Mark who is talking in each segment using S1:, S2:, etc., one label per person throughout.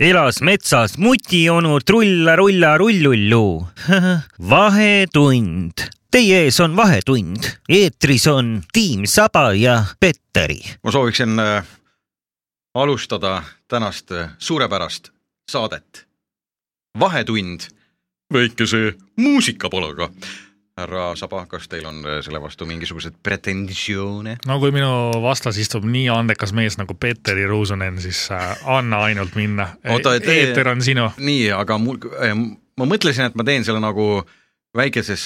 S1: elas metsas mutionu trulla-rulla rullullu. vahetund. Teie ees on Vahetund. eetris on Tiim Saba ja Petteri.
S2: ma sooviksin äh, alustada tänast äh, suurepärast saadet. vahetund väikese muusikapalaga. Härra Saba, kas teil on äh, selle vastu mingisuguseid pretensioone?
S3: no kui minu vastas istub nii andekas mees nagu Petteri Ruusunen, siis äh, anna ainult minna.
S2: Tee-
S3: eeter on sinu.
S2: nii, aga mul, ma mõtlesin, et ma teen selle nagu väikeses,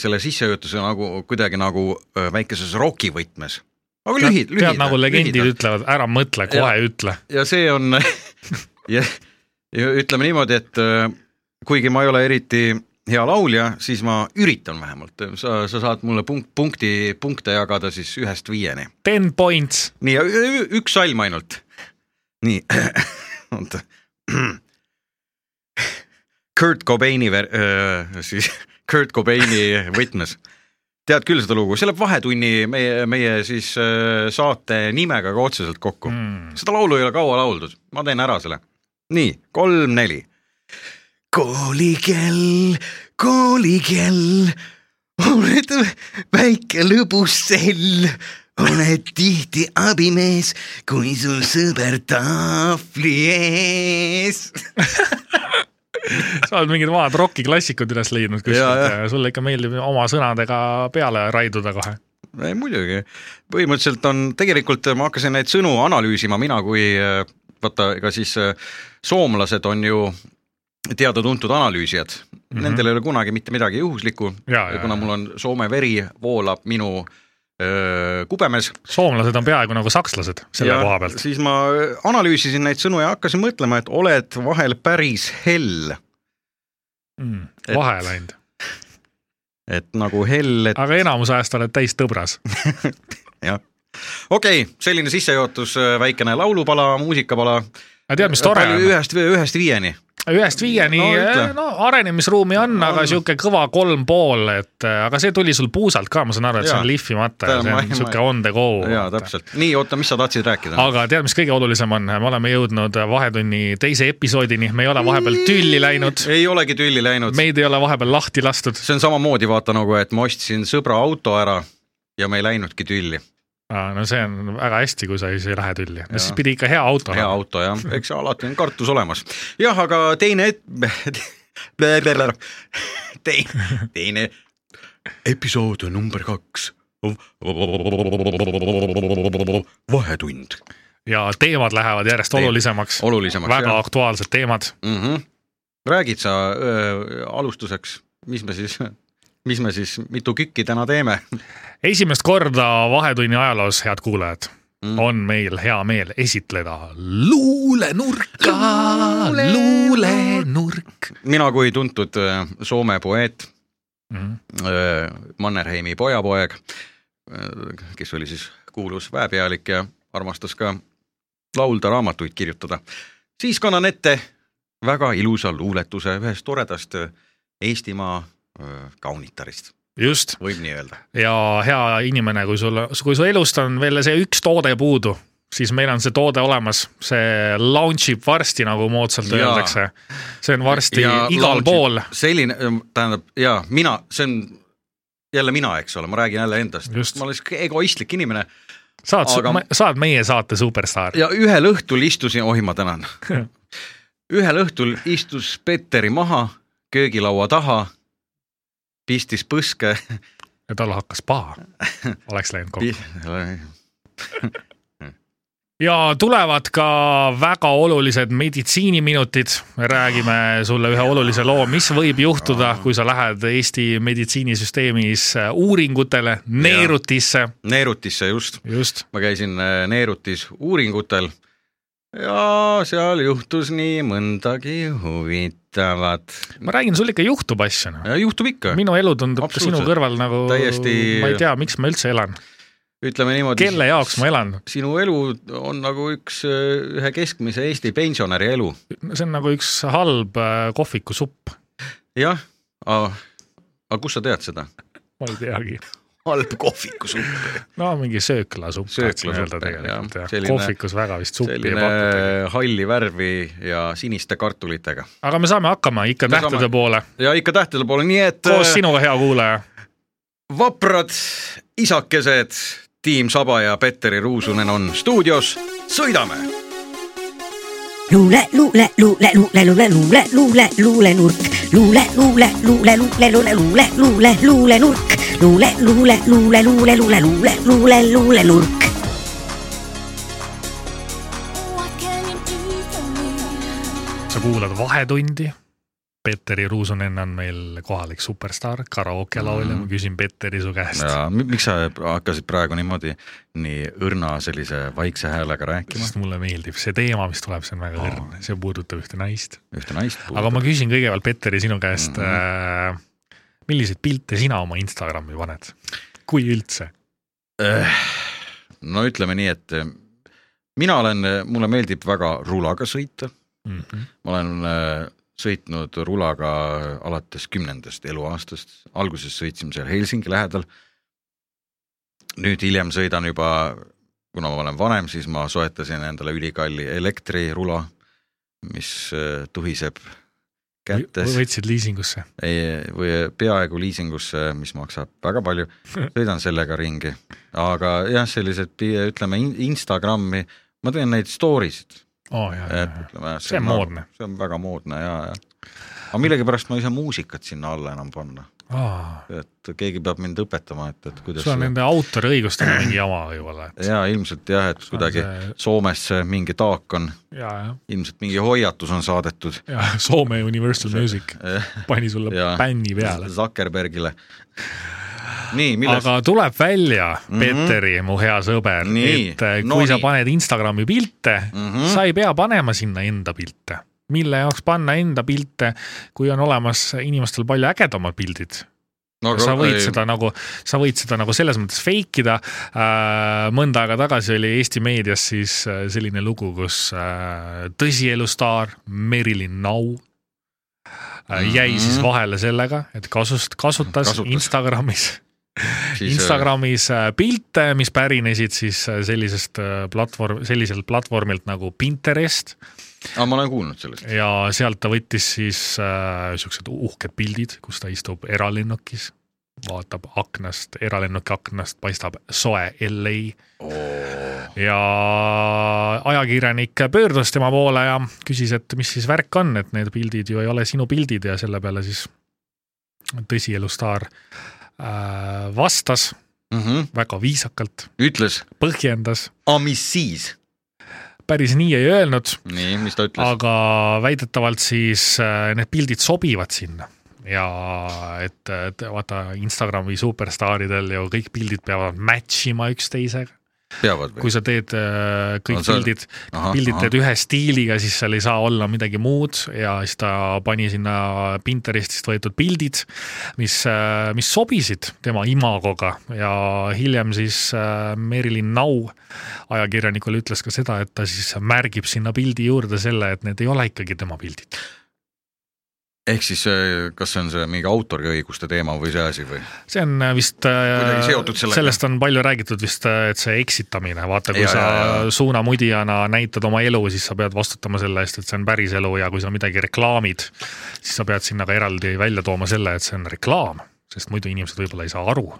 S2: selle sissejuhatuse nagu kuidagi nagu väikeses roki võtmes. aga lühid, lühidalt.
S3: tead nagu legendid ütlevad, ära mõtle, kohe
S2: Ja-
S3: ütle.
S2: ja see on ja, ja ütleme niimoodi, et kuigi ma ei ole eriti hea laulja, siis ma üritan vähemalt, sa, sa saad mulle punkt, punkti, punkte jagada siis ühest viieni.
S3: Ten points.
S2: nii, üks salm ainult. nii, oota. Kurt Cobaini ver- äh,, siis Kurt Cobaini võtmes. tead küll seda lugu, see läheb Vahetunni meie, meie siis äh, saate nimega ka otseselt kokku
S3: Mm.
S2: seda laulu ei ole kaua lauldud, ma teen ära selle. nii, kolm-neli. Koolikell, koolikell, oled väike lõbus sell, oled tihti abimees, kui sul sõber tahvli ees.
S3: sa oled mingid vanad rokiklassikud üles leidnud kuskilt ja sulle ikka meeldib oma sõnadega peale raiduda kohe.
S2: ei muidugi, põhimõtteliselt on, tegelikult ma hakkasin neid sõnu analüüsima, mina kui äh, vaata, ega siis äh, soomlased on ju teada-tuntud analüüsijad mm. -hmm. nendel ei ole kunagi mitte midagi juhuslikku
S3: Ja, ja,
S2: kuna
S3: ja.
S2: mul on Soome veri voolab minu öö, kubemes.
S3: soomlased on peaaegu nagu sakslased selle
S2: ja
S3: koha pealt.
S2: siis ma analüüsisin neid sõnu ja hakkasin mõtlema, et oled vahel päris hell,
S3: Mm,
S2: et-
S3: vahe läinud,
S2: et nagu hell, et
S3: aga enamus ajast oled täis tõbras.
S2: jah. okei okay,, selline sissejuhatus, väikene laulupala, muusikapala.
S3: aga tead, mis tore on?
S2: ühest, ühest viieni.
S3: Ühest viieni
S2: No ütle.
S3: no, no arenemisruumi on, aga
S2: On.
S3: sihuke kõva kolm pool, et äh, aga see tuli sul puusalt ka, ma saan aru, et see on lihvimata ja see on sihuke on the go.
S2: jaa, täpselt. nii, oota, mis sa tahtsid rääkida?
S3: aga tead, mis kõige olulisem on, me oleme jõudnud Vahetunni teise episoodini, me ei ole vahepeal tülli läinud,
S2: ei olegi tülli läinud.
S3: meid ei ole vahepeal lahti lastud.
S2: see on samamoodi vaata nagu, et ma ostsin sõbra auto ära ja me ei läinudki tülli.
S3: No see on väga hästi, kui sa siis ei lähe tülli, no siis pidi ikka hea auto
S2: hea
S3: olema.
S2: auto jah, eks alati on kartus olemas. jah, aga teine et... teine, teine episood number kaks. vahetund.
S3: ja teemad lähevad järjest
S2: Teem-
S3: olulisemaks,
S2: olulisemaks.
S3: väga aktuaalsed teemad.
S2: mm. -hmm. räägid sa öö, alustuseks, mis me siis, mis me siis, mitu kükki täna teeme?
S3: Esimest korda Vahetunni ajaloos, head kuulajad
S2: Mm.
S3: on meil hea meel esitleda luulenurka,
S2: Luule-
S3: luulenurk.
S2: mina kui tuntud öö, Soome poeet öö, Mannerheimi pojapoeg, kes oli siis kuulus väepealik ja armastas ka laulda, raamatuid kirjutada, siis kannan ette väga ilusa luuletuse ühest toredast Eestimaa kaunitarist,
S3: just
S2: võib nii öelda.
S3: ja hea inimene, kui sul, kui su elust on veel see üks toode puudu, siis meil on see toode olemas, see launch ib varsti, nagu moodsalt
S2: Jaa.
S3: öeldakse. see on varsti
S2: Ja
S3: ja igal pool,
S2: selline, tähendab ja mina, see on jälle mina, eks ole, ma räägin jälle endast, ma olen sihuke egoistlik inimene
S3: saad
S2: aga...,
S3: saad meie saate superstaar.
S2: ja ühel õhtul istusin, oih, ma tänan. ühel õhtul istus Petteri maha köögilaua taha, pistis põske.
S3: Ja tal hakkas paha, oleks läinud kokku. ja tulevad ka väga olulised meditsiiniminutid, räägime sulle ühe olulise loo, mis võib juhtuda, kui sa lähed Eesti meditsiinisüsteemis uuringutele, neerutisse,
S2: Neerutisse just,
S3: just.
S2: ma käisin Neerutis uuringutel ja seal juhtus nii mõndagi huvitavat.
S3: ma räägin, sul ikka juhtub asju, noh.
S2: juhtub ikka,
S3: minu elu tundub sinu kõrval nagu
S2: Täiesti-
S3: ma ei tea, miks ma üldse elan,
S2: ütleme niimoodi.
S3: kelle jaoks ma elan,
S2: sinu elu on nagu üks äh, ühe keskmise Eesti pensionäri elu.
S3: see on nagu üks halb äh, kohvikusupp,
S2: jah, aga kus sa tead seda?
S3: ma ei teagi.
S2: Halb kohvikusupp.
S3: no mingi sööklasupp.
S2: Sööklasupp,
S3: tegelikult
S2: jah.
S3: jah.
S2: Selline-
S3: kohvikus väga vist suppi ei pakuta.
S2: halli värvi ja siniste kartulitega.
S3: aga me saame hakkama ikka
S2: Me
S3: tähtede
S2: saame-
S3: poole.
S2: ja ikka tähtede poole, nii et
S3: koos
S2: äh,
S3: sinuga, hea kuulaja.
S2: vaprad isakesed Tiim Saba ja Petteri Ruusunen on stuudios, sõidame.
S4: luule, luule, luule, luule, luule, luule, luule, luulenurk, luule, luule, luule, luule, luule, luule, luule, luulenurk, luule, luule, luule, luule, luule, luule, luule,
S5: me?
S3: sa kuulad Vahetundi. Petteri Ruusunen on meil kohalik superstaar, karaoke laulja, ma küsin Petteri su käest.
S2: Miks sa hakkasid praegu niimoodi nii õrna sellise vaikse häälega rääkima,
S3: sest mulle meeldib see teema, mis tuleb, see on väga õrn, see puudutab ühte naist.
S2: ühte naist
S3: aga ma küsin kõigepealt, Petteri, sinu käest mm. -hmm. Milliseid pilte sina oma Instagrami paned, kui üldse?
S2: Eh, no ütleme nii, et eh, mina olen, mulle meeldib väga rulaga sõita,
S3: Mm -hmm.
S2: ma olen sõitnud rulaga alates kümnendast eluaastast, alguses sõitsime seal Helsingi lähedal. nüüd hiljem sõidan juba, kuna ma olen vanem, siis ma soetasin endale ülikalli elektrirula, mis tuhiseb kätes,
S3: võtsid liisingusse?
S2: ei, või peaaegu liisingusse, mis maksab väga palju, sõidan sellega ringi, aga jah, sellised ütleme in- Instagrami, ma teen neid story sid,
S3: oh,
S2: ütleme.
S3: See on moodne..
S2: see on väga moodne ja, ja. Aga millegipärast ma ei saa muusikat sinna alla enam panna,
S3: jaa.
S2: et keegi peab mind õpetama, et, et kuidas
S3: sul on nende autoriõigustega mingi jama võib-olla, et
S2: ja ilmselt jah, et kuidagi
S3: see-
S2: Soomes see mingi taak on,
S3: jaa,
S2: ilmselt mingi hoiatus on saadetud
S3: ja Soome Universal Music pani sulle bänni peale.
S2: Zuckerbergile. nii, millest?
S3: aga tuleb välja mm. -hmm. Petteri, mu hea sõber, et äh, kui
S2: no
S3: sa
S2: nii.
S3: paned Instagrami pilte mm. -hmm. sa ei pea panema sinna enda pilte. Mille jaoks panna enda pilte, kui on olemas inimestel palju ägedamad pildid
S2: no,
S3: sa võid seda nagu, sa võid seda nagu selles mõttes fake ida äh,. mõnda aega tagasi oli Eesti meedias siis äh, selline lugu, kus äh, tõsielustaar Merilin Nau jäi
S2: Mhm.
S3: siis vahele sellega, et kasust, kasutas,
S2: Kasutas.
S3: Instagramis Instagramis äh, pilte, mis pärinesid siis äh, sellisest äh, platvorm, selliselt platvormilt nagu Pinterest.
S2: Aga ma olen kuulnud sellest.
S3: ja sealt ta võttis siis äh, siuksed uhked pildid, kus ta istub eralennukis, vaatab aknast, eralennuki aknast paistab soe LA ja ajakirjanik pöördus tema poole ja küsis, et mis siis värk on, et need pildid ju ei ole sinu pildid ja selle peale siis tõsielustaar vastas
S2: Mm -hmm.
S3: väga viisakalt,
S2: ütles,
S3: põhjendas,
S2: aga mis siis?
S3: päris nii ei öelnud,
S2: nii, mis ta ütles?
S3: aga väidetavalt siis äh, need pildid sobivad sinna ja et, et vaata Instagrami superstaaridel ju kõik pildid peavad match ima üksteisega, kui? sa teed äh, kõik
S2: No
S3: pildid, pildid teed ühe stiiliga, siis seal ei saa olla midagi muud ja siis ta pani sinna Pinterestist võetud pildid, mis, mis sobisid tema imagoga ja hiljem siis äh, Merilin Nau ajakirjanikule ütles ka seda, et ta siis märgib sinna pildi juurde selle, et need ei ole ikkagi tema pildid.
S2: Ehk siis äh, kas see on see mingi autoriõiguste teema või see asi või?
S3: see on äh, vist,
S2: sellega.
S3: sellest on palju räägitud vist, et see eksitamine, vaata, kui
S2: Ja,
S3: sa
S2: ja, ja.
S3: suunamudijana näitad oma elu, siis sa pead vastutama selle eest, et see on päris elu ja kui sa midagi reklaamid, siis sa pead sinna ka eraldi välja tooma selle, et see on reklaam, sest muidu inimesed võib-olla ei saa aru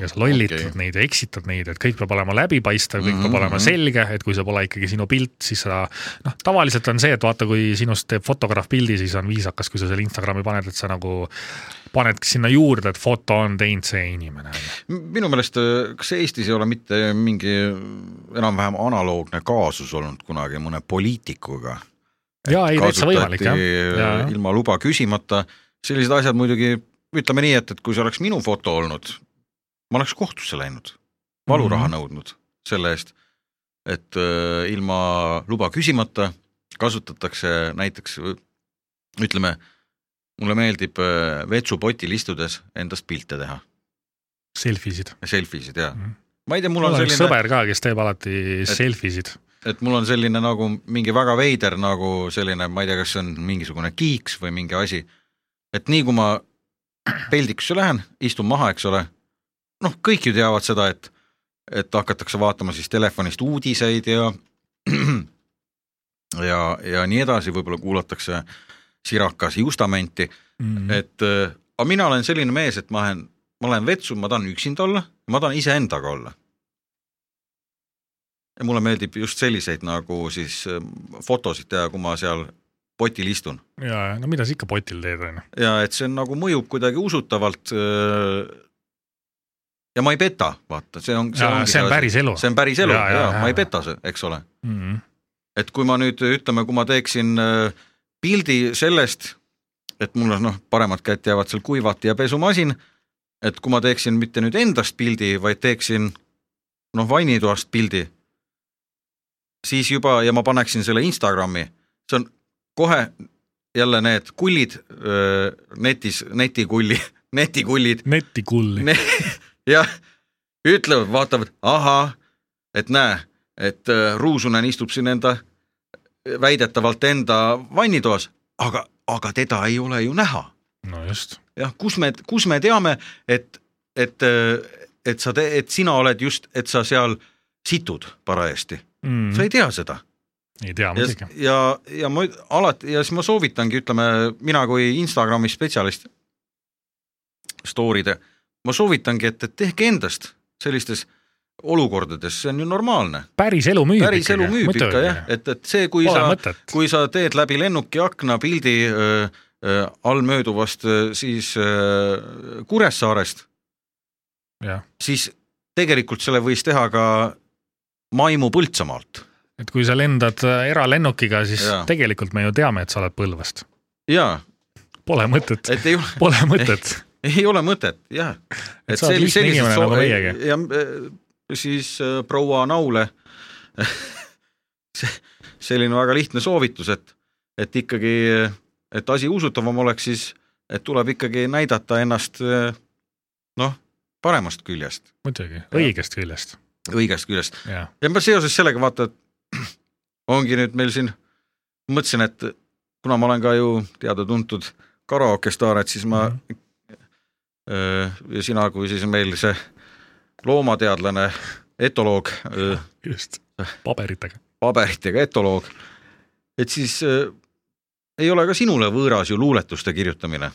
S3: ja sa lollitad okay. neid ja eksitad neid, et kõik peab olema läbipaistev, kõik mm -hmm. peab olema selge, et kui see pole ikkagi sinu pilt, siis sa noh, tavaliselt on see, et vaata, kui sinust teeb fotograaf pildi, siis on viisakas, kui sa selle Instagrami paned, et sa nagu paned sinna juurde, et foto on teinud see inimene.
S2: minu meelest, kas Eestis ei ole mitte mingi enam-vähem analoogne kaasus olnud kunagi mõne poliitikuga?
S3: jaa, ei täitsa võimalik jah ja, ja..
S2: ilma luba küsimata, sellised asjad muidugi, ütleme nii, et, et kui see oleks minu foto olnud, ma oleks kohtusse läinud, valuraha mm. -hmm. nõudnud selle eest, et äh, ilma luba küsimata kasutatakse näiteks ütleme, mulle meeldib äh, vetsupotil istudes endast pilte teha,
S3: Selfie sid.
S2: selfie sid ja
S3: Mhm.
S2: ma ei tea, mul on
S3: üks
S2: selline,
S3: sõber ka, kes teeb alati selfie sid.
S2: et mul on selline nagu mingi väga veider nagu selline, ma ei tea, kas see on mingisugune kiiks või mingi asi, et nii kui ma peldikusse lähen, istun maha, eks ole, noh, kõik ju teavad seda, et, et hakatakse vaatama siis telefonist uudiseid ja ja, ja nii edasi, võib-olla kuulatakse sirakas justamenti
S3: mm..
S2: et äh, aga mina olen selline mees, et ma olen, ma lähen vetsu, ma tahan üksinda olla, ma tahan iseendaga olla. ja mulle meeldib just selliseid nagu siis äh, fotosid teha, kui ma seal potil istun
S3: ja, ja no mida sa ikka potil teed, onju.
S2: ja et see on nagu mõjub kuidagi usutavalt. Ja ma ei peta, vaata, see on,
S3: see on päris elu.
S2: see on päris elu
S3: Ja,
S2: ja,
S3: ja,
S2: ja, ma ei peta, eks ole
S3: mm..
S2: et kui ma nüüd ütleme, kui ma teeksin äh, pildi sellest, et mul on noh, paremad käed jäävad seal kuivati ja pesumasin, et kui ma teeksin mitte nüüd endast pildi, vaid teeksin noh, vannitoast pildi, siis juba ja ma paneksin selle Instagrami, see on kohe jälle need kullid öö, netis, netikulli, netikullid
S3: netikulli
S2: ne. jah, ütlevad, vaatavad, ahah, et näe, et äh, Ruusunen istub siin enda, väidetavalt enda vannitoas, aga, aga teda ei ole ju näha.
S3: no just.
S2: jah, kus me, kus me teame, et, et, et sa, et sina oled just, et sa seal situd parajasti,
S3: Mm.
S2: sa ei tea seda
S3: ei tea muidugi.,
S2: ja, ja ma alati ja siis ma soovitangi, ütleme mina kui Instagrami spetsialist, story'de, ma soovitangi, et, et tehke endast sellistes olukordades, see on ju normaalne.
S3: päris elu müüb
S2: päris elu müüb ikka jah, et, et see, kui
S3: Pole
S2: sa, kui sa teed läbi lennuki akna pildi öö, öö, all mööduvast öö, siis öö, Kuressaarest, siis tegelikult selle võis teha ka Maimu Põltsamaalt.
S3: Et kui sa lendad äh, eralennukiga, siis
S2: Jaa.
S3: tegelikult me ju teame, et sa oled Põlvast.
S2: ja
S3: Pole mõtet, pole mõtet.
S2: ei ole mõtet, jah.
S3: Et sa oled lihtne inimene nagu meiegi.
S2: ja äh, siis äh, proua Naule selline väga lihtne soovitus, et, et ikkagi, et asi usutavam oleks, siis et tuleb ikkagi näidata ennast äh, noh, paremast küljest,
S3: muidugi, õigest küljest,
S2: õigest küljest
S3: jah.
S2: ja ma seoses sellega vaata, et ongi nüüd meil siin, mõtlesin, et kuna ma olen ka ju teada-tuntud karaoke staar, et siis ma
S3: Mhm.
S2: öö, ja sina kui siis meil see loomateadlane, etoloog,
S3: just, paberitega.
S2: paberitega etoloog, et siis öö, ei ole ka sinule võõras ju luuletuste kirjutamine.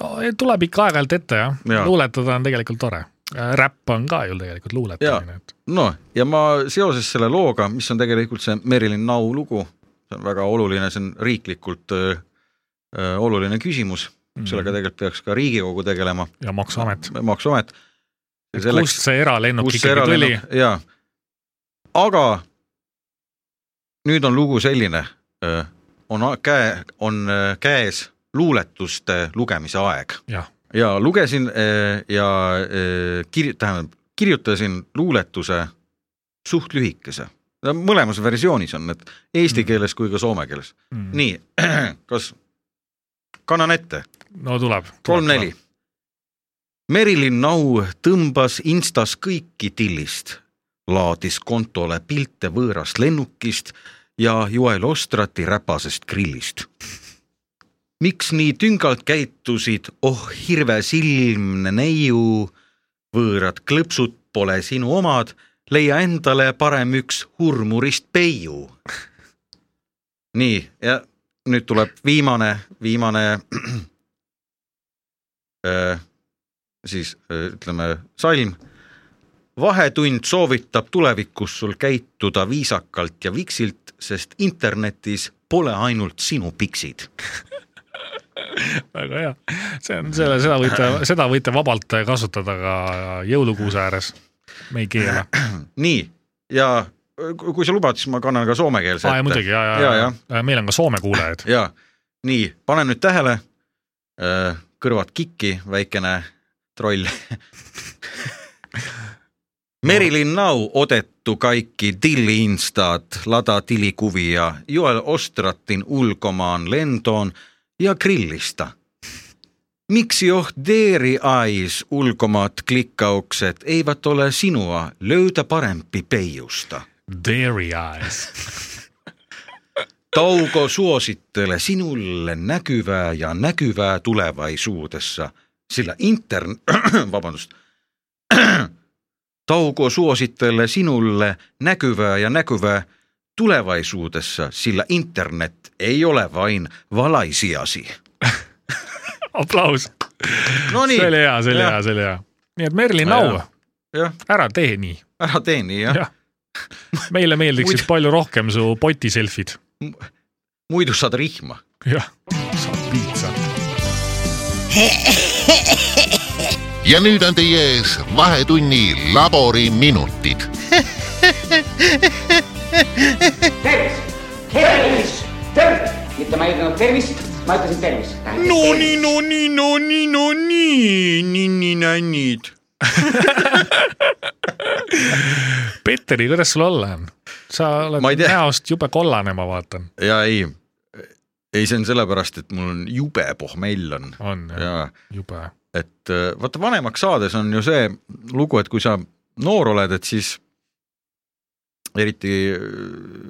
S3: no tuleb ikka aeg-ajalt ette jah ja., luuletada on tegelikult tore. räpp on ka ju tegelikult luuletamine, et
S2: noh, ja ma seoses selle looga, mis on tegelikult see Merilin Nau lugu, see on väga oluline, see on riiklikult öö, oluline küsimus mm, -hmm. sellega tegelikult peaks ka Riigikogu tegelema,
S3: ja Maksuamet.
S2: maksuamet.
S3: kust see eralennuk ikkagi tuli?
S2: jaa, aga nüüd on lugu selline, on käe, on käes luuletuste lugemise aeg ja lugesin ja kir-, tähendab, kirjutasin luuletuse suht lühikese. mõlemas versioonis on need eesti
S3: Mm.
S2: keeles kui ka soome keeles. nii, kas kannan ette?
S3: no tuleb.
S2: kolm-neli. Merilin Nau tõmbas Instas kõiki tillist, laadis kontole pilte võõrast lennukist ja Joel Ostrati räpasest grillist. miks nii tüngalt käitusid, oh hirvesilmne neiu, võõrad klõpsud pole sinu omad, leia endale parem üks hurmurist peiu. nii, ja nüüd tuleb viimane, viimane äh, siis äh, ütleme salm. vahetund soovitab tulevikus sul käituda viisakalt ja viksilt, sest internetis pole ainult sinu piksid.
S3: väga hea, see on selle, seda võite, seda võite vabalt kasutada ka jõulukuuse ääres. me ei keela.
S2: nii, ja kui sa lubad, siis ma kannan ka soomekeelse
S3: ja muidugi, ja, ja,
S2: ja,
S3: ja,
S2: ja,
S3: ja meil on ka Soome kuulajaid.
S2: ja nii, pane nüüd tähele, kõrvad kikki, väikene troll. Merilin Nau otettu kaikki tilli instat, lada tilikuvia, Joel Ostratin ulkomaan lentoon ja grillista. Miksi joh Deeri Ais ulkomaat klikkaukset eivät ole sinua, löytä parempi peijusta.
S3: Dairy Eyes.
S2: Tauko suosittele sinulle näkyvää ja näkyvää tulevaisuudessa, sillä intern... vabandust. Tauko suosittelee sinulle näkyvää ja näkyvää tulevaisuudessa, sillä internet ei ole vain valaisiasi.
S3: aplaus.
S2: no nii
S3: see, oli hea, see oli
S2: Jah.
S3: hea, see oli hea. nii et Merlin
S2: No
S3: Nau
S2: jah., jah,
S3: ära tee nii.
S2: ära tee nii jah ja.,
S3: meile meeldiksid
S2: Muidu-
S3: palju rohkem su poti selfid.
S2: muidu saad rihma.
S3: jah, saad piitsa.
S6: ja nüüd on teie ees Vahetunni laboriminutid.
S7: tervist, tervist, tervist, mitte ma ei ütelnud tervist, ma ütlesin tervist.
S2: no nii, no nii, no nii, no nii, ninni-nännid.
S3: Petteri, kuidas sul olla on? sa oled näost jube kollane, ma vaatan.
S2: ja ei, ei see on sellepärast, et mul on jube pohmell on
S3: on jah,
S2: ja
S3: jube.
S2: et äh, vaata vanemaks saades on ju see lugu, et kui sa noor oled, et siis eriti äh,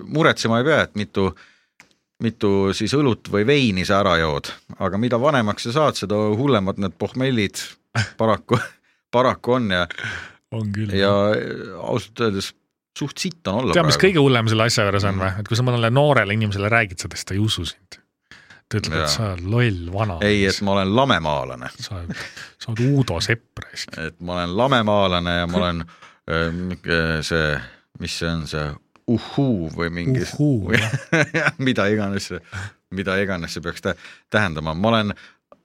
S2: muretsema ei pea, et mitu, mitu siis õlut või veini sa ära jood, aga mida vanemaks sa saad, seda hullemad need pohmellid paraku, paraku on ja,
S3: on küll.
S2: ja ausalt öeldes suht sitt on olla
S3: tead, mis kõige hullem selle asja juures on või? et kui sa mõnele noorele inimesele räägid seda, siis ta ei usu sind. ta ütleb, et sa oled loll vana.
S2: ei, et ma olen lamemaalane,
S3: sa oled, sa oled Uudo Sepp raisk.
S2: et ma olen lamemaalane ja ma olen äh, mingi see, mis see on see uhhuu või mingi
S3: Uhhuu,
S2: või, mida iganes, mida iganes see peaks tä- tähendama, ma olen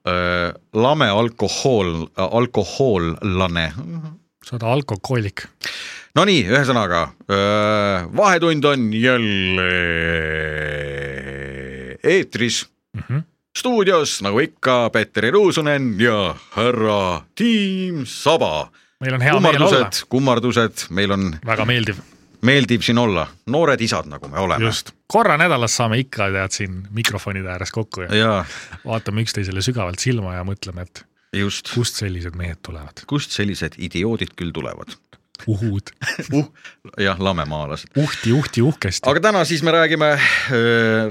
S2: äh, lame alkohol, alkohoollane.
S3: sa oled alkohoolik.
S2: Nonii, ühesõnaga äh, vahetund on jälle eetris
S3: Mm -hmm.
S2: stuudios nagu ikka Petteri Ruusunen ja härra Tiim Saba.
S3: meil on hea meel olla,
S2: kummardused, kummardused, meil on,
S3: väga meeldiv,
S2: meeldib siin olla, noored isad, nagu me oleme.
S3: just. korra nädalas saame ikka tead siin mikrofonide ääres kokku ja
S2: ja
S3: vaatame üksteisele sügavalt silma ja mõtleme, et
S2: just,
S3: kust sellised mehed tulevad.
S2: kust sellised idioodid küll tulevad
S3: uhud,
S2: uh,. jah, lamemaalased.
S3: uhti, uhti, uhkesti.
S2: aga täna siis me räägime,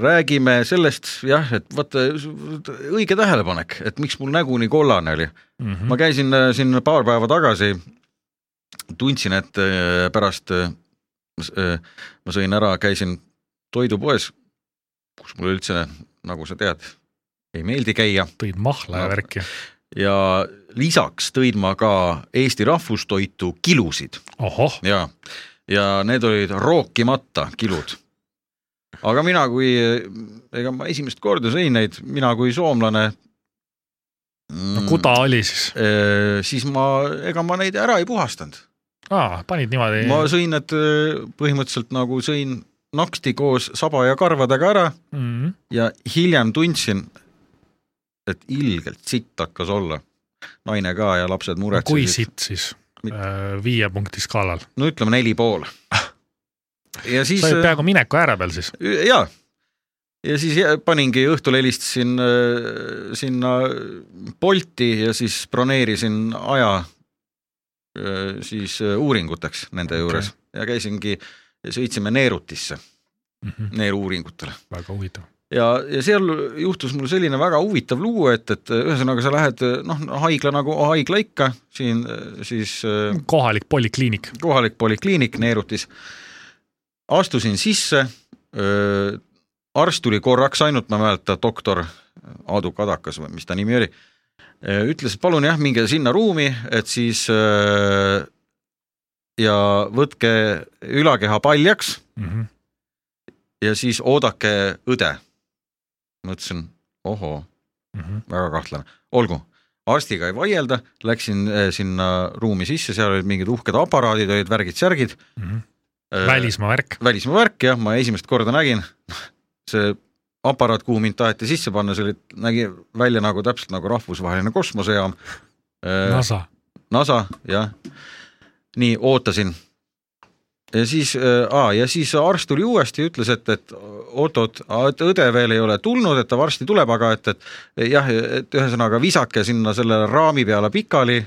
S2: räägime sellest jah, et vaata õige tähelepanek, et miks mul nägu nii kollane oli
S3: mm. -hmm.
S2: ma käisin siin paar päeva tagasi, tundsin, et pärast ma sõin ära, käisin toidupoes, kus mulle üldse, nagu sa tead, ei meeldi käia
S3: tõid mahla ja värki.
S2: ja lisaks tõin ma ka Eesti rahvustoitu kilusid ja, ja need olid rookimata kilud. aga mina kui, ega ma esimest korda sõin neid, mina kui soomlane
S3: no kuda oli siis?
S2: Äh, siis ma, ega ma neid ära ei puhastanud,
S3: aa, panid niimoodi
S2: ma sõin need äh, põhimõtteliselt nagu sõin naksti koos saba ja karvadega ära
S3: mm. -hmm.
S2: ja hiljem tundsin, et ilgelt sitt hakkas olla. naine ka ja lapsed
S3: kui
S2: muretsesid,
S3: sitt siis
S2: Mit-
S3: äh, viie punkti skaalal?
S2: no ütleme neli pool. ja siis
S3: sa olid peaaegu mineku ääre peal siis?
S2: ja, ja siis paningi õhtul helistasin äh, sinna Bolti ja siis broneerisin aja äh, siis äh, uuringuteks nende
S3: Okei.
S2: okay. juures ja käisingi, sõitsime Neerutisse,
S3: mm. -hmm.
S2: neeru-uuringutele
S3: väga huvitav.
S2: ja, ja seal juhtus mul selline väga huvitav lugu, et, et ühesõnaga sa lähed noh, haigla nagu haigla ikka, siin äh, siis äh,
S3: kohalik polikliinik.
S2: kohalik polikliinik Neerutis. astusin sisse, arst tuli korraks ainult, ma ei mäleta, doktor Aadu Kadakas või mis ta nimi oli, ütles, et palun jah, minge sinna ruumi, et siis öö, ja võtke ülakeha paljaks
S3: Mm -hmm.
S2: ja siis oodake õde. ma ütlesin, ohoo,
S3: Mm -hmm.
S2: väga kahtlane, olgu, arstiga ei vaielda, läksin eh, sinna ruumi sisse, seal olid mingid uhked aparaadid, olid värgid-särgid.
S3: Mm -hmm. välismaa värk.
S2: välismaa värk jah, ma esimest korda nägin, see aparaat, kuhu mind taheti sisse panna, see oli, nägi välja nagu täpselt nagu rahvusvaheline kosmosejaam.
S3: NASA.
S2: NASA jah, nii ootasin. ja siis äh,, ja siis arst tuli uuesti ja ütles, et, et oot-oot, õde veel ei ole tulnud, et ta varsti tuleb, aga et, et jah, et ühesõnaga visake sinna selle raami peale pikali.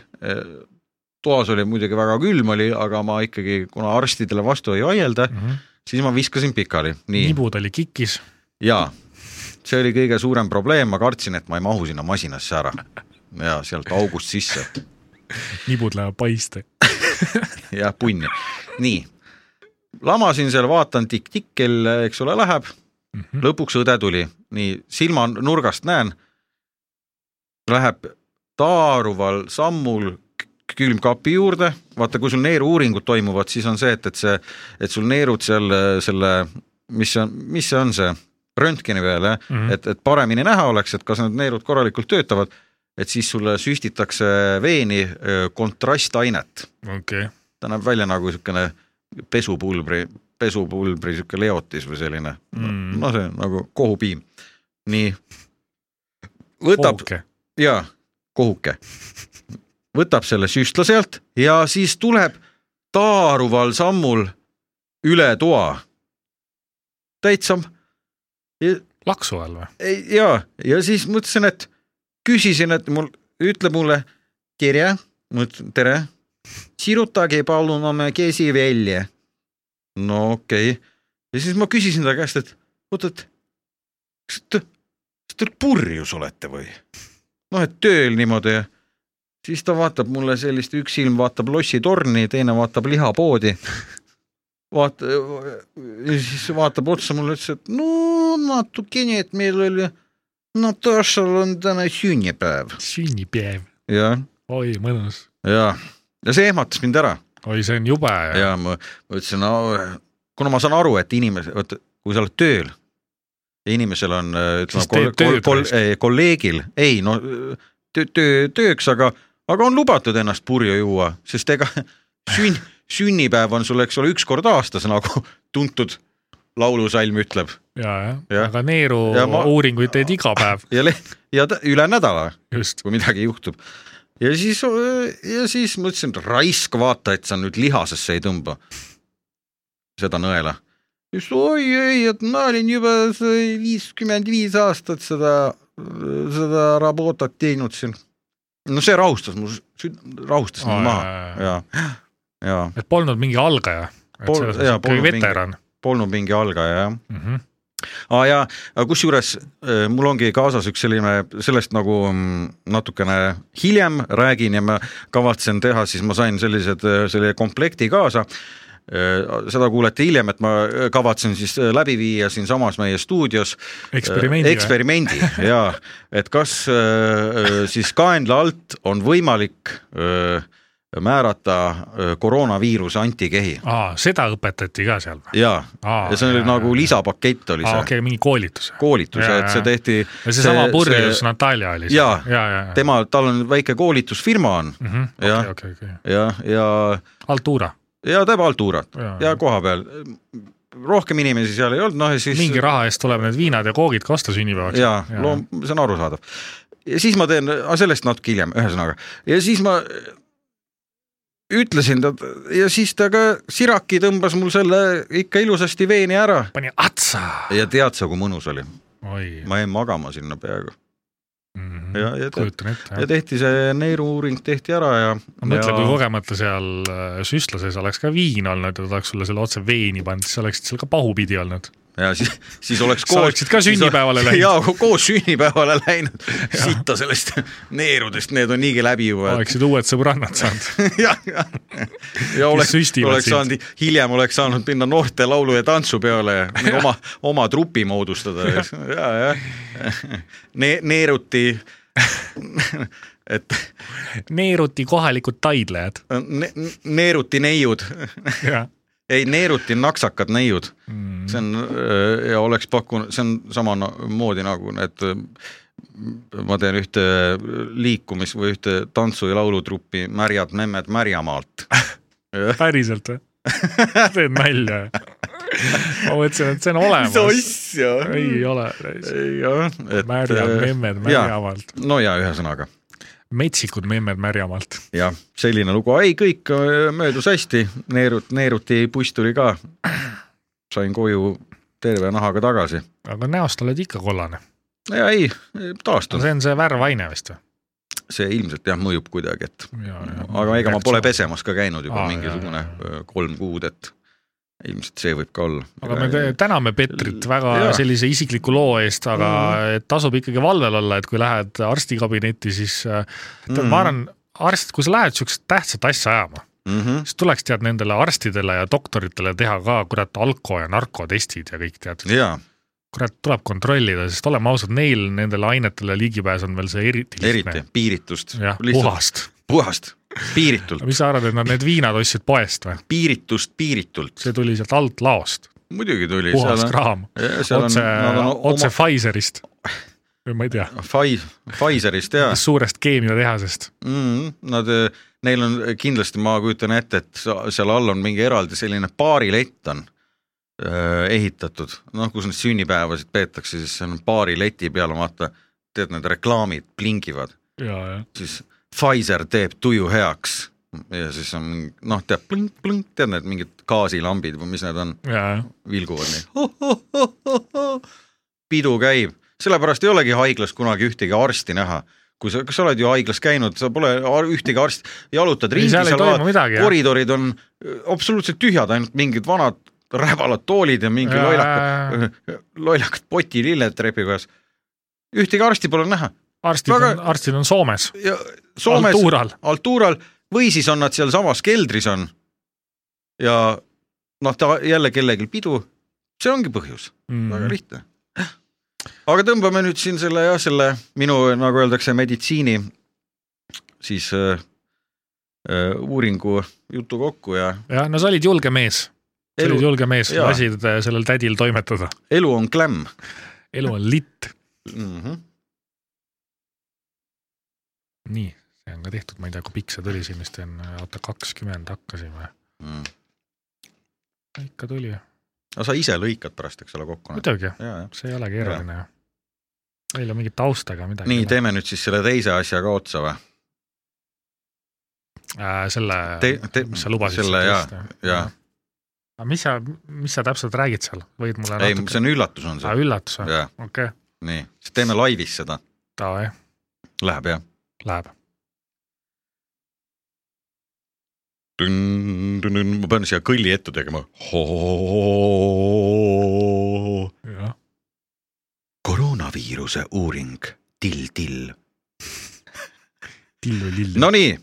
S2: toas oli muidugi väga külm oli, aga ma ikkagi, kuna arstidele vastu ei vaielda,
S3: Mm -hmm.
S2: siis ma viskasin pikali, nii
S3: nibud oli kikis.
S2: ja see oli kõige suurem probleem, ma kartsin, et ma ei mahu sinna masinasse ära ja sealt august sisse
S3: nibud lähevad paiste.
S2: jah, punni. nii, lamasin seal, vaatan tikk-tikk, kell, eks ole, läheb mm. -hmm. lõpuks õde tuli, nii silmanurgast näen, läheb taaruval sammul külmkapi juurde, vaata, kui sul neeru-uuringud toimuvad, siis on see, et, et see, et sul neerud seal selle, mis see on, mis see on see röntgeni peal jah mm, -hmm. et, et paremini näha oleks, et kas need neerud korralikult töötavad, et siis sulle süstitakse veeni kontrastainet
S3: okei,
S2: ta näeb välja nagu niisugune pesupulbri, pesupulbri niisugune leotis või selline
S3: Mm.
S2: no see nagu kohupiim. nii, võtab
S3: ooke,
S2: ja kohuke, võtab selle süstla sealt ja siis tuleb taaruval sammul üle toa. täitsa
S3: laksu all või?
S2: ei, ja, ja siis mõtlesin, et küsisin, et mul, ütle mulle tere, ma ütlesin tere, sirutage palun oma käsi välja. no okei okay., ja siis ma küsisin ta käest, et oot, et kas te, kas te purjus olete või? noh, et tööl niimoodi ja siis ta vaatab mulle sellist, üks silm vaatab lossitorni, teine vaatab lihapoodi. vaata, ja siis vaatab otsa mulle, ütles, et no natukene, et meil oli, Natašal on täna sünnipäev.
S3: sünnipäev,
S2: jah,
S3: oi mõnus,
S2: ja, ja see ehmatas mind ära.
S3: Oi see on jube. Ja,
S2: ma, ma ütlesin, no kuna ma saan aru, et inimese, vot kui sa oled tööl ja inimesel on ütleme kol,
S3: raisk.
S2: kol, kolleegil, ei no töö, töö, tööks, aga, aga on lubatud ennast purju juua, sest ega sünn, sünnipäev on sul, eks ole, üks kord aastas, nagu tuntud laulusalm ütleb
S3: ja,
S2: Jah.
S3: jah, aga neeru
S2: Ja ma-
S3: uuringuid teed iga päev,
S2: ja ja üle nädala, kui midagi juhtub. ja siis, ja siis mõtlesin, et raisk, vaata, et sa nüüd lihasesse ei tõmba seda nõela. just oi ei, et ma olin juba viiskümmend viis aastat seda, seda rabotat teinud siin. no see rahustas mu, rahustas mind maha ja, ja
S3: et polnud mingi algaja,
S2: jaa,
S3: veteran
S2: polnud mingi algaja jah
S3: mm. -hmm.
S2: aa jaa, aga kusjuures äh, mul ongi kaasas üks selline, sellest nagu mm, natukene hiljem räägin ja ma kavatsen teha, siis ma sain sellised, selle komplekti kaasa. seda kuulete hiljem, et ma kavatsen siis äh, läbi viia siinsamas meie stuudios
S3: Eksperimendi
S2: eksperimendi ja et kas äh, siis kaenla alt on võimalik äh, määrata koroonaviiruse antikehi
S3: aa, seda õpetati ka seal või?
S2: ja,
S3: Aa,
S2: ja see oli
S3: jaa,
S2: nagu
S3: jaa.
S2: lisapakett oli see
S3: okei okay,, mingi koolitus.
S2: koolitus ja
S3: Jaa,
S2: et see
S3: jaa.
S2: tehti.
S3: ja seesama purjus Natalja oli
S2: Jaa.
S3: ja, ja, ja.
S2: tema, tal on väike koolitusfirma on jah.
S3: okei, okei, okei.
S2: ja, ja,
S3: Altura,
S2: ja teeb altuurat
S3: Jaa.
S2: ja koha peal. rohkem inimesi seal ei olnud, noh ja siis.
S3: mingi raha eest tuleb need viinad ja koogid ka osta sünnipäevaks.
S2: ja loom, see on arusaadav. ja siis ma teen, sellest natuke hiljem, ühesõnaga ja siis ma ütlesin ta ja siis ta ka, Siraki tõmbas mul selle ikka ilusasti veeni ära
S3: pani atsa.
S2: ja tead sa, kui mõnus oli,
S3: oi,
S2: ma jäin magama sinna peaaegu ja, ja, te, ja tehti see neeru-uuring tehti ära ja.
S3: mõtle,
S2: ja...
S3: kui kogemata seal äh, süstla sees oleks ka viin olnud ja ta oleks sulle selle otse veini pannud, siis oleksid seal ka pahupidi olnud.
S2: Ja siis, siis oleks
S3: Sa oleksid ka sünnipäevale läinud.
S2: jaa, koos sünnipäevale läinud, sitta sellest neerudest, need on niigi läbi juba.
S3: oleksid uued sõbrannad saanud.
S2: ja, ja, ja oleks, oleks saanud, hiljem oleks saanud minna noorte laulu ja tantsupeole ja oma, oma trupi moodustada ja, ja, ja ne, neeruti, et
S3: neeruti kohalikud taidlejad.
S2: ne, neeruti neiud,
S3: jah.
S2: Ei neeruti naksakad neiud
S3: Mm.
S2: see on öö, ja oleks pakkunud, see on samamoodi nagu need, ma teen ühte liikumis või ühte tantsu- ja laulutruppi Märjad memmed Märjamaalt.
S3: päriselt või? teed nalja? ma mõtlesin, et see on olemas.
S2: asja?
S3: ei ole.
S2: jah, et.
S3: märjad memmed Märjamaalt.
S2: no ja ühesõnaga
S3: metsikud memmed Märjamaalt.
S2: jah, selline lugu, ei kõik öö, möödus hästi, neerut-, neeruti buss tuli ka. sain koju terve nahaga tagasi.
S3: aga näost oled ikka kollane.
S2: ja ei, taastun,
S3: see on see värvaine vist või?
S2: see ilmselt jah mõjub kuidagi, et
S3: Ja, ja.
S2: aga ega ma pole pesemas ka käinud juba
S3: Aa,
S2: mingisugune
S3: jaa,
S2: öö, kolm kuud, et ilmselt see võib ka olla.
S3: aga me täname Petrit väga
S2: Jaa.
S3: sellise isikliku loo eest, aga mm. tasub ikkagi valvel olla, et kui lähed arstikabinetti, siis
S2: Mhm.
S3: ma arvan, arst, kui sa lähed siukest tähtsat asja ajama,
S2: mm. -hmm.
S3: siis tuleks tead nendele arstidele ja doktoritele teha ka kurat alko ja narkotestid ja kõik tead.
S2: ja
S3: kurat, tuleb kontrollida, sest oleme ausad, neil nendele ainetele ligipääs on veel see eriti
S2: eriti piiritust.
S3: jah, puhast.
S2: puhast, piiritult,
S3: mis sa arvad, et nad need viinad ostsid poest või?
S2: piiritust piiritult.
S3: see tuli sealt alt laost,
S2: muidugi tuli.
S3: puhas kraam, otse, otse Pfizerist. või ma ei tea,
S2: Pfi- Pfizerist ja
S3: suurest keemiatehasest.
S2: mm,. Nad, neil on kindlasti, ma kujutan ette, et seal all on mingi eraldi selline baarilett on äh, ehitatud, noh, kus neid sünnipäevasid peetakse, siis see on baarileti peal, vaata, tead, need reklaamid
S3: ja,
S2: siis Pfizer teeb tuju heaks ja siis on noh, tead plõnk-plõnk, tead need mingid gaasilambid või mis need on, vilguvad nii. pidu käib, sellepärast ei olegi haiglas kunagi ühtegi arsti näha. kui sa, kas sa oled ju haiglas käinud, sa pole ühtegi arsti, jalutad ringi,
S3: seal midagi, jah.
S2: koridorid on öö, absoluutselt tühjad, ainult mingid vanad räbalad toolid ja mingi lollakad, lollakad potililled trepikojas. ühtegi arsti pole näha
S3: arstid
S2: Väga-
S3: on, arstid on Soomes,
S2: Soomes
S3: Altuural.
S2: Altuural või siis on nad sealsamas keldris on ja noh, ta jälle kellelgi pidu, see ongi põhjus mm., väga lihtne. aga tõmbame nüüd siin selle jah, selle minu, nagu öeldakse, meditsiini siis äh, äh, uuringu jutu kokku ja
S3: jah, no sa olid julge mees, sa olid, julge mees, lasid äh, sellel tädil toimetada.
S2: elu on klämm
S3: elu on litt.
S2: mm. -hmm.
S3: nii, see on ka tehtud, ma ei tea, kui pikk see tuli siin vist on, oota kakskümmend hakkasime,
S2: Mm.
S3: ikka tuli,
S2: no sa ise lõikad pärast, eks ole, kokku.
S3: muidugi,
S2: ja, ja.
S3: see ei ole keeruline ju. meil on mingit tausta ega midagi.
S2: nii, teeme nüüd siis selle teise asja ka otsa või?
S3: äh,. selle mis sa lubasid.
S2: selle jaa, jaa..
S3: aga mis sa, mis sa täpselt räägid seal, võid mulle
S2: ei, see on üllatus on
S3: aa,
S2: see.
S3: üllatus või? okei okay.,
S2: nii, siis teeme laivis seda, läheb jah?
S3: läheb.
S2: ma pean siia kõlli ette tegema. koroonaviiruse uuring, till-till.
S3: tillu-lill.
S2: Nonii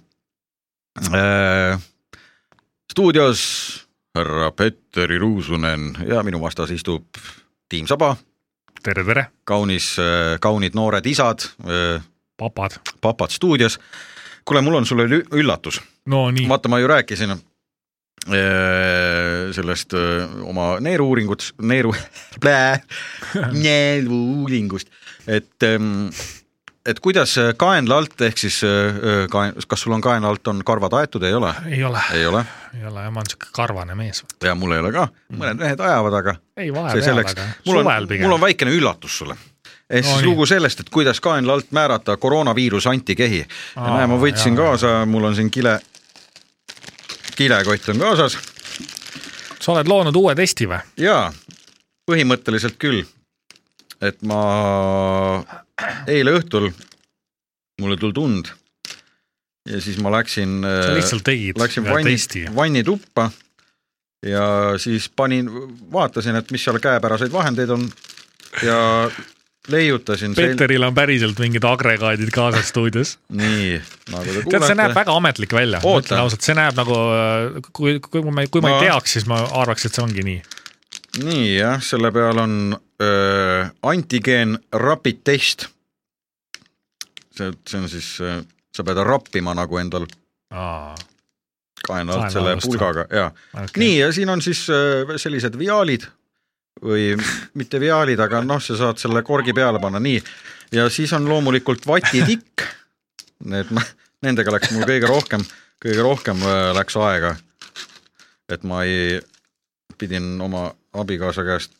S2: äh,, stuudios härra Petteri Ruusunen ja minu vastas istub Tiim Saba,
S3: tere, tere,
S2: kaunis, kaunid noored isad,
S3: papad.
S2: papad stuudios. kuule, mul on sulle üllatus,
S3: no nii,
S2: vaata, ma ju rääkisin äh, sellest äh, oma neeru-uuringut, neeru neeru-uuringust, et, et kuidas kaenla alt ehk siis äh, kaen-, kas sul on kaenla alt on karvad aetud, ei ole?
S3: ei ole,
S2: ei ole
S3: ei ole, ma olen siuke karvane mees.
S2: ja mul ei ole ka, mõned mehed ajavad, aga
S3: ei vahepeal, aga,
S2: mul on
S3: suvel, pigem
S2: mul on. väikene üllatus sulle. Ehk
S3: No
S2: siis
S3: nii.
S2: lugu sellest, et kuidas kaenla alt määrata koroonaviiruse antikehi. näe, ma võtsin
S3: jaa.
S2: kaasa, mul on siin kile, kilekott on kaasas
S3: sa oled loonud uue testi või?
S2: jaa, põhimõtteliselt küll. et ma eile õhtul, mulle tuli tund ja siis ma läksin.
S3: sa lihtsalt tegid
S2: Läksin vanni
S3: testi,.
S2: vannituppa ja siis panin, vaatasin, et mis seal käepäraseid vahendeid on ja leiutasin.
S3: Peeteril on päriselt mingid agregaadid kaasas stuudios.
S2: nii, nagu te
S3: tead, see näeb
S2: kuulete.
S3: väga ametlik välja, ma ütlen ausalt, see näeb nagu, kui, kui ma, kui ma
S2: No.
S3: ei teaks, siis ma arvaks, et see ongi nii.
S2: nii jah, selle peal on öö, antigeen rapid test. see, see on siis, sa pead rappima nagu endal Kaena alt selle pulgaga ja
S3: Okay.
S2: nii ja siin on siis öö, sellised viaalid või mitte viaalid, aga noh, sa saad selle korgi peale panna, nii. ja siis on loomulikult vatitikk. Need, nendega läks mul kõige rohkem, kõige rohkem öö, läks aega. et ma ei, pidin oma abikaasa käest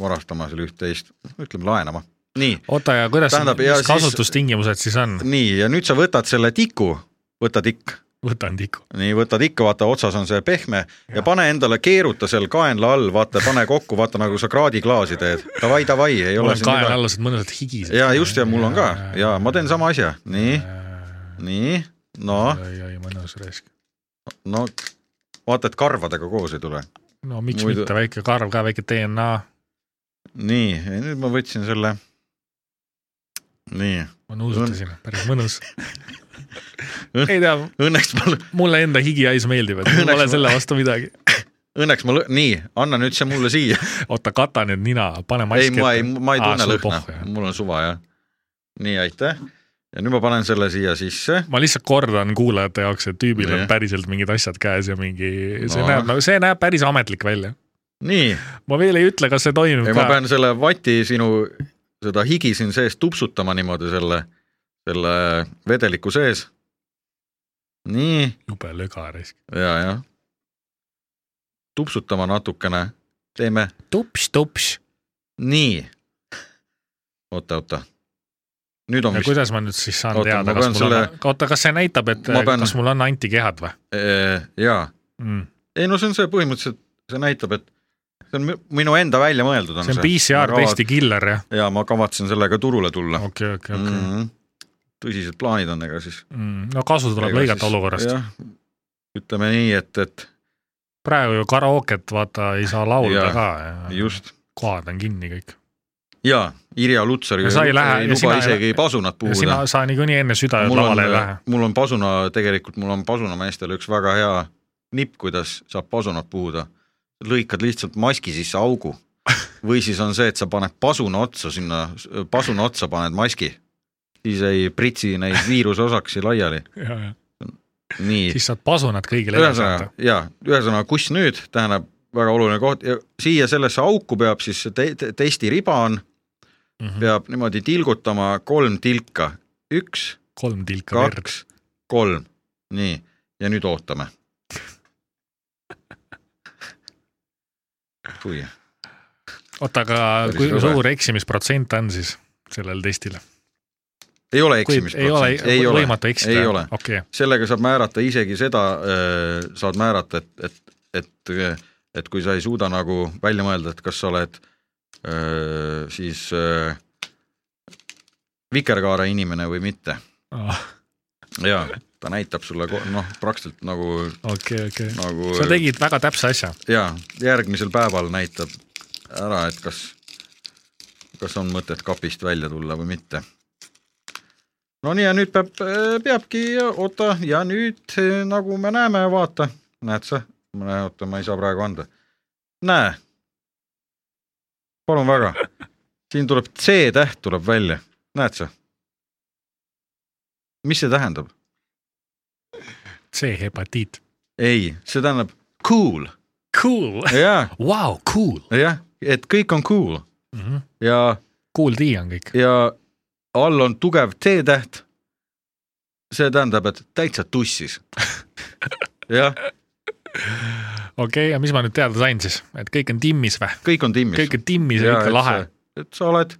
S2: varastama seal üht-teist, ütleme laenama. nii,
S3: oota ja kuidas, mis kasutustingimused siis on?
S2: nii ja nüüd sa võtad selle tiku, võta tikk
S3: võtan tiku.
S2: nii võtad ikka, vaata otsas on see pehme ja, ja pane endale, keeruta seal kaenla all, vaata, pane kokku, vaata nagu sa kraadiklaasi teed. Davai, davai, ei
S3: mul
S2: ole
S3: on
S2: siin
S3: kaela
S2: midagi.
S3: alused mõnusad higised.
S2: ja just ja mul on ka ja ma teen sama asja, nii, nii, no,
S3: oi, oi, mõnus raisk.
S2: no vaata, et karvadega koos ei tule.
S3: no miks
S2: Muidu...
S3: mitte, väike karv ka, väike DNA.
S2: nii, nüüd ma võtsin selle, nii,
S3: ma nuusutasin, päris mõnus. ei tea,
S2: õnneks mul,
S3: mulle enda higihais meeldib, et mul pole
S2: ma-
S3: selle vastu midagi.
S2: õnneks ma, nii, anna nüüd see mulle siia.
S3: oota, kata nüüd nina, pane mask
S2: ei, ma ei, ma ei tunne lõhna,
S3: lõhna.
S2: mul on suva jah. nii, aitäh. ja nüüd ma panen selle siia sisse.
S3: ma lihtsalt kordan kuulajate jaoks, et tüübil
S2: Nii.
S3: on päriselt mingid asjad käes ja mingi, see
S2: No.
S3: näeb, see näeb päris ametlik välja.
S2: nii,
S3: ma veel ei ütle, kas see toimub
S2: ei ma
S3: ka.
S2: pean selle vati sinu, seda higi siin sees tupsutama niimoodi selle, selle vedeliku sees. nii,
S3: jube löga raisk.
S2: ja, jah. tupsutama natukene, teeme
S3: tups, tups.
S2: nii. oota, oota. nüüd on
S3: ja
S2: vist,
S3: kuidas ma nüüd siis saan
S2: Oota,
S3: teada, kas mul
S2: selle-
S3: on, oota, kas see näitab, et
S2: Ma pean-
S3: kas mul on antikehad või
S2: jaa,
S3: mm.?
S2: ei no see on see põhimõtteliselt, see näitab, et see on mi- minu enda välja mõeldud on
S3: see on PCR testi killer jah?
S2: ja ma kavatsen sellega turule tulla
S3: okei, okei, okei.
S2: mm. tõsised plaanid on, ega siis.
S3: no kasu tuleb lõigata olukorrast.
S2: ütleme nii, et, et
S3: praegu ju karaoket vaata ei saa laulda
S2: Jaa,
S3: ka ja
S2: just
S3: kohad on kinni kõik.
S2: ja Irja Lutsar
S3: Ja ei lähe-
S2: ei
S3: ja
S2: luba
S3: ei
S2: isegi
S3: lähe-
S2: pasunat
S3: ja sina
S2: puhuda.,
S3: sa niikuinii enne süda
S2: mul on
S3: lavale ei lähe.,
S2: mul on pasuna, tegelikult mul on pasunameestel üks väga hea nipp, kuidas saab pasunat puhuda. lõikad lihtsalt maski sisse augu või siis on see, et sa paned pasuna otsa sinna, pasuna otsa paned maski, siis ei pritsi neid viiruseosaksi laiali. nii,
S3: siis saad pasunad kõigile edasi anda.
S2: ja ühesõnaga, kus nüüd tähendab väga oluline koht ja siia sellesse auku peab siis te te testiriba on,
S3: Mhm.
S2: peab niimoodi tilgutama kolm tilka, üks, kaks, kolm, nii ja nüüd ootame.
S3: oota, aga kui suur eksimisprotsent on siis sellel testil?
S2: Ei ole eksimisprotsent, ei ole,
S3: võimatu eksida
S2: ei ole.
S3: okei,
S2: sellega saab määrata isegi seda, saad määrata, et, et, et, et kui sa ei suuda nagu välja mõelda, et kas sa oled öö, siis öö, vikerkaare inimene või mitte ja ta näitab sulle noh, praktiliselt nagu,
S3: okei, okei.
S2: nagu
S3: sa tegid väga täpse asja.
S2: ja järgmisel päeval näitab ära, et kas, kas on mõtet kapist välja tulla või mitte. No nii ja nüüd peab, peabki, oota ja nüüd eh, nagu me näeme, vaata, näed sa, oota, ma ei saa praegu anda. näe, palun väga, siin tuleb C-täht tuleb välja, näed sa? mis see tähendab?
S3: C-hepatiit.
S2: ei, see tähendab cool,
S3: Cool, wow, cool
S2: jah, et kõik on cool
S3: mm. -hmm.
S2: ja
S3: Cool D on kõik.
S2: ja all on tugev T-täht. see tähendab, et täitsa tussis. jah,
S3: okei okay,, ja mis ma nüüd teada sain siis, et kõik on timmis või?
S2: kõik on timmis.
S3: kõik on timmis ja on lahe..
S2: et sa oled,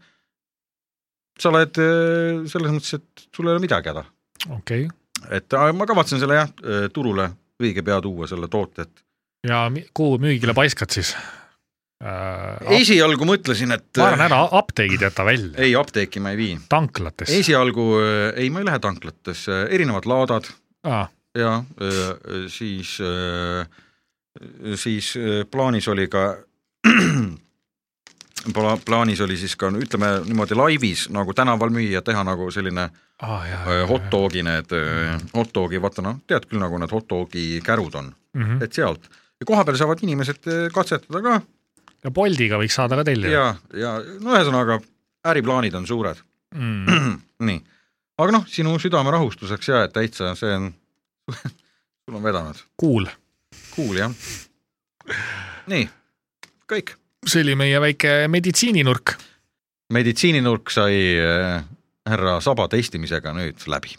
S2: sa oled eh, selles mõttes, et sul ei ole midagi häda.
S3: okei okay.,
S2: et äh, ma kavatsen selle jah, turule õige pea tuua, selle toote, et
S3: ja kuhu müügile paiskad siis äh,?
S2: esialgu mõtlesin, et
S3: ma arvan, ära apteegid jäta välja,
S2: ei, apteeki ma ei vii.
S3: tanklates.
S2: esialgu, ei, ma ei lähe tanklatesse, erinevad laadad
S3: Ah,
S2: ja siis, siis öö, plaanis oli ka pla- plaanis oli siis ka ütleme niimoodi laivis nagu tänaval müüa, teha nagu selline
S3: ah, jah,
S2: hot dogi need, hot dogi, vaata noh, tead küll nagu need hot dogi kärud on,
S3: mm. -hmm.
S2: et sealt ja kohapeal saavad inimesed katsetada ka
S3: ja Boltiga võiks saada ka tellida.
S2: ja, ja no ühesõnaga äriplaanid on suured,
S3: Mm.
S2: nii, aga noh, sinu südame rahustuseks ja et täitsa see on, sul on vedanud,
S3: Cool,
S2: cool jah. nii, kõik
S3: see oli meie väike meditsiininurk.
S2: meditsiininurk sai äh, härra Saba testimisega nüüd läbi